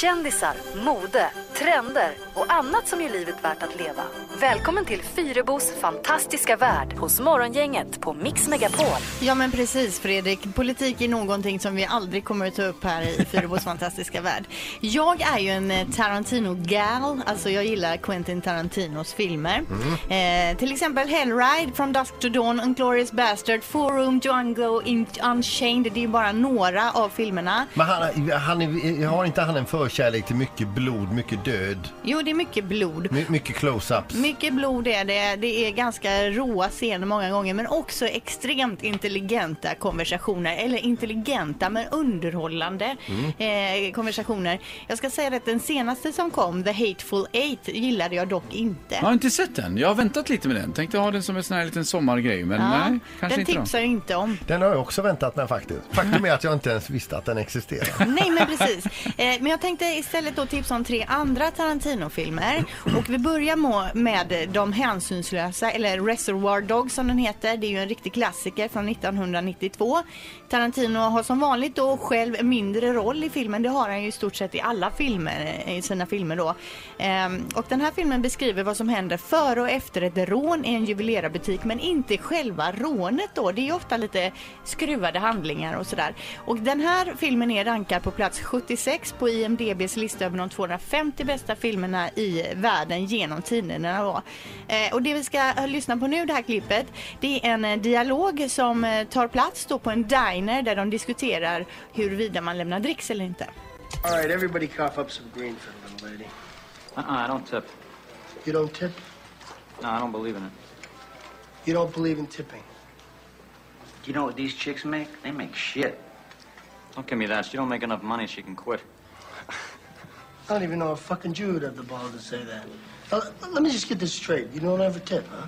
Kändisar, mode, trender och annat som gör livet värt att leva. Välkommen till Fyrebos fantastiska värld hos Morgongänget på Mix Megapol. Ja men precis Fredrik, politik är någonting som vi aldrig kommer att ta upp här i Fyrebos fantastiska värld. Jag är ju en eh, Tarantino-gal, alltså jag gillar Quentin Tarantinos filmer. Eh, till exempel Hellride, From Dusk to Dawn, Inglourious Bastard, Forum, Django, In- Unchained. Det är ju bara några av filmerna. Men han, han är, har inte han en förkärlek till mycket blod, mycket död, Jo, det är mycket blod. my, mycket close-ups? Mycket blod är det. Det är ganska råa scener många gånger men också extremt intelligenta konversationer. Eller intelligenta men underhållande eh, konversationer. Jag ska säga att den senaste som kom, The Hateful Eight, gillade jag dock inte. Jag har inte sett den. Jag har väntat lite med den. Tänkte ha den som en sån här liten sommargrej, men Ja, nej, kanske den inte då. tipsar jag inte om. Den har jag också väntat med faktiskt. Faktum är att jag inte ens visste att den existerar. Nej men precis. Eh, men jag tänkte istället då tipsa om tre andra Tarantino-filmer. Och vi börjar med De hänsynslösa, eller Reservoir Dogs som den heter. Det är ju en riktig klassiker från 1992. Tarantino har som vanligt då själv mindre roll i filmen. Det har han ju i stort sett i alla filmer, eh, i sina filmer då. Ehm, och den här filmen beskriver vad som händer före och efter ett rån i en juvelerarbutik men inte själva rånet då. Det är ju ofta lite skruvade handlingar och sådär. Och den här filmen är rankad på plats 76 på IMDBs lista över de 250 bästa filmerna i världen genom tiderna då. Eh, och det vi ska lyssna på nu, det här klippet, det är en eh, dialog som eh, tar plats då på en diner där de diskuterar huruvida man lämnar dricks eller inte. All right, everybody cough up some green for the little lady. Uh-uh, I don't tip. You don't tip? No, I don't believe in it. You don't believe in tipping. You know what these chicks make? They make shit. Don't give me that. She don't make enough money. She can quit. I don't even know a fucking Jew would have the balls to say that. Now, let- let me just get this straight. You don't ever tip, huh?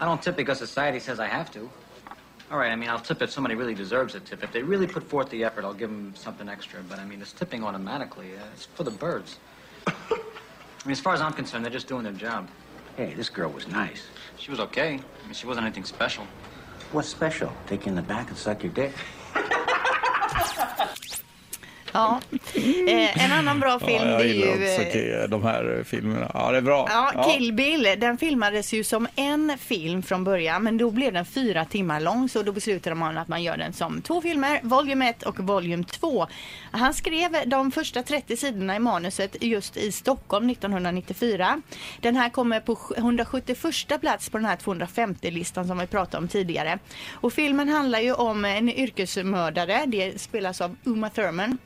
I don't tip because society says I have to. All right, I mean, I'll tip if somebody really deserves a tip. If they really put forth the effort, I'll give them something extra. But I mean, it's tipping automatically. Uh, it's for the birds. I mean, as far as I'm concerned, they're just doing their job. Hey, this girl was nice. She was okay. I mean, she wasn't anything special. What's special? Take you in the back and suck your dick? Ja. Eh, en annan bra film Ja, det jag är gillar ju... också eh, de här filmerna. Ja, det är bra. Ja, Kill Bill, den filmades ju som en film från början men då blev den fyra timmar lång så då beslutade man att man gör den som två filmer, Volume 1 och Volume 2. Han skrev de första 30 sidorna i manuset just i Stockholm 1994. Den här kommer på 171 plats på den här 250-listan som vi pratade om tidigare. Och filmen handlar ju om en yrkesmördare, det spelas av Uma Thurman.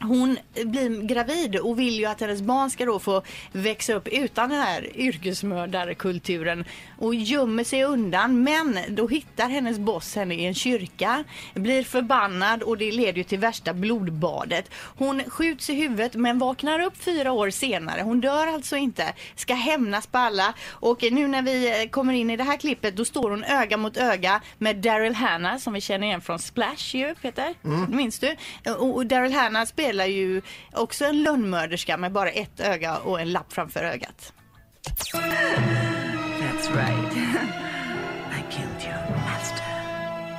Hon blir gravid och vill ju att hennes barn ska då få växa upp utan den här yrkesmördarkulturen och gömmer sig undan. Men då hittar hennes boss henne i en kyrka, blir förbannad och det leder ju till värsta blodbadet. Hon skjuts i huvudet men vaknar upp fyra år senare. Hon dör alltså inte, ska hämnas på alla och nu när vi eh, kommer in i det här klippet då står hon öga mot öga med Daryl Hannah som vi känner igen från Splash ju, Peter. Minns du? Och, och Daryl Hannah spelar ju också en lönnmörderska med bara ett öga och en lapp framför ögat. That's right. I killed your master.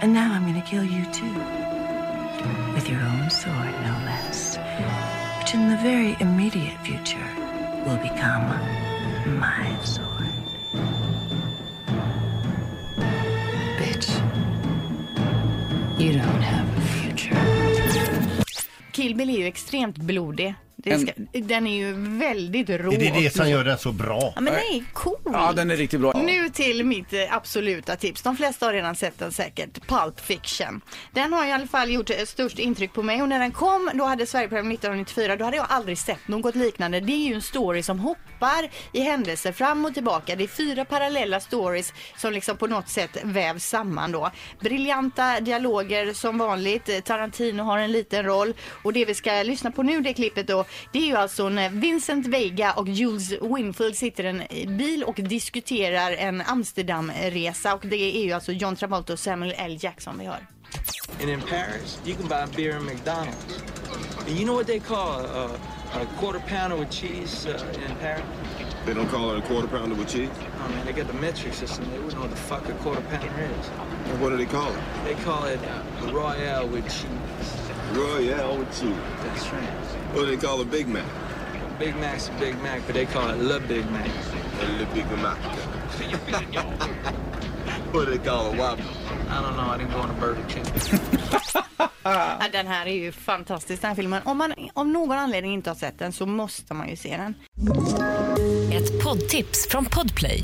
And now I'm gonna kill you too. With your own sword, no less. Which in the very immediate future will become my sword. Bitch. You don't have. Kill Bill är ju extremt blodig. Det ska, den är ju väldigt rå. Är det det som gör den så bra? Ja men den är cool. Ja, den är riktigt bra. Nu till mitt eh, absoluta tips. De flesta har redan sett den säkert. Pulp Fiction. Den har i alla fall gjort eh, störst intryck på mig och när den kom, då hade Sverigepremiär 1994, då hade jag aldrig sett något liknande. Det är ju en story som hoppar i händelser fram och tillbaka. Det är fyra parallella stories som liksom på något sätt vävs samman då. Briljanta dialoger som vanligt. Eh, Tarantino har en liten roll och det vi ska lyssna på nu, det klippet då, det är ju alltså när Vincent Vega och Jules Winfield sitter i en bil och diskuterar en Amsterdamresa och det är ju alltså John Travolta och Samuel L. Jackson vi hör. And in Paris, you can buy beer in McDonald's. And you know what they call a, a quarter pounder with cheese uh, in Paris? They don't call it a quarter pounder with cheese? Oh man, they got the metric system. They wouldn't know what the fuck a quarter pounder is. And what do they call it? They call it Royale with cheese. Royale with cheese. That's right. What do they call a Big Mac? Big Mac's a Big Mac, but they call it Le Big Mac. Le Big Mac. what do they call a Whopper? I don't know. I didn't go on a Burger King. Ja, den här är ju fantastisk den här filmen. Om man av någon anledning inte har sett den så måste man ju se den. Ett poddtips från Podplay.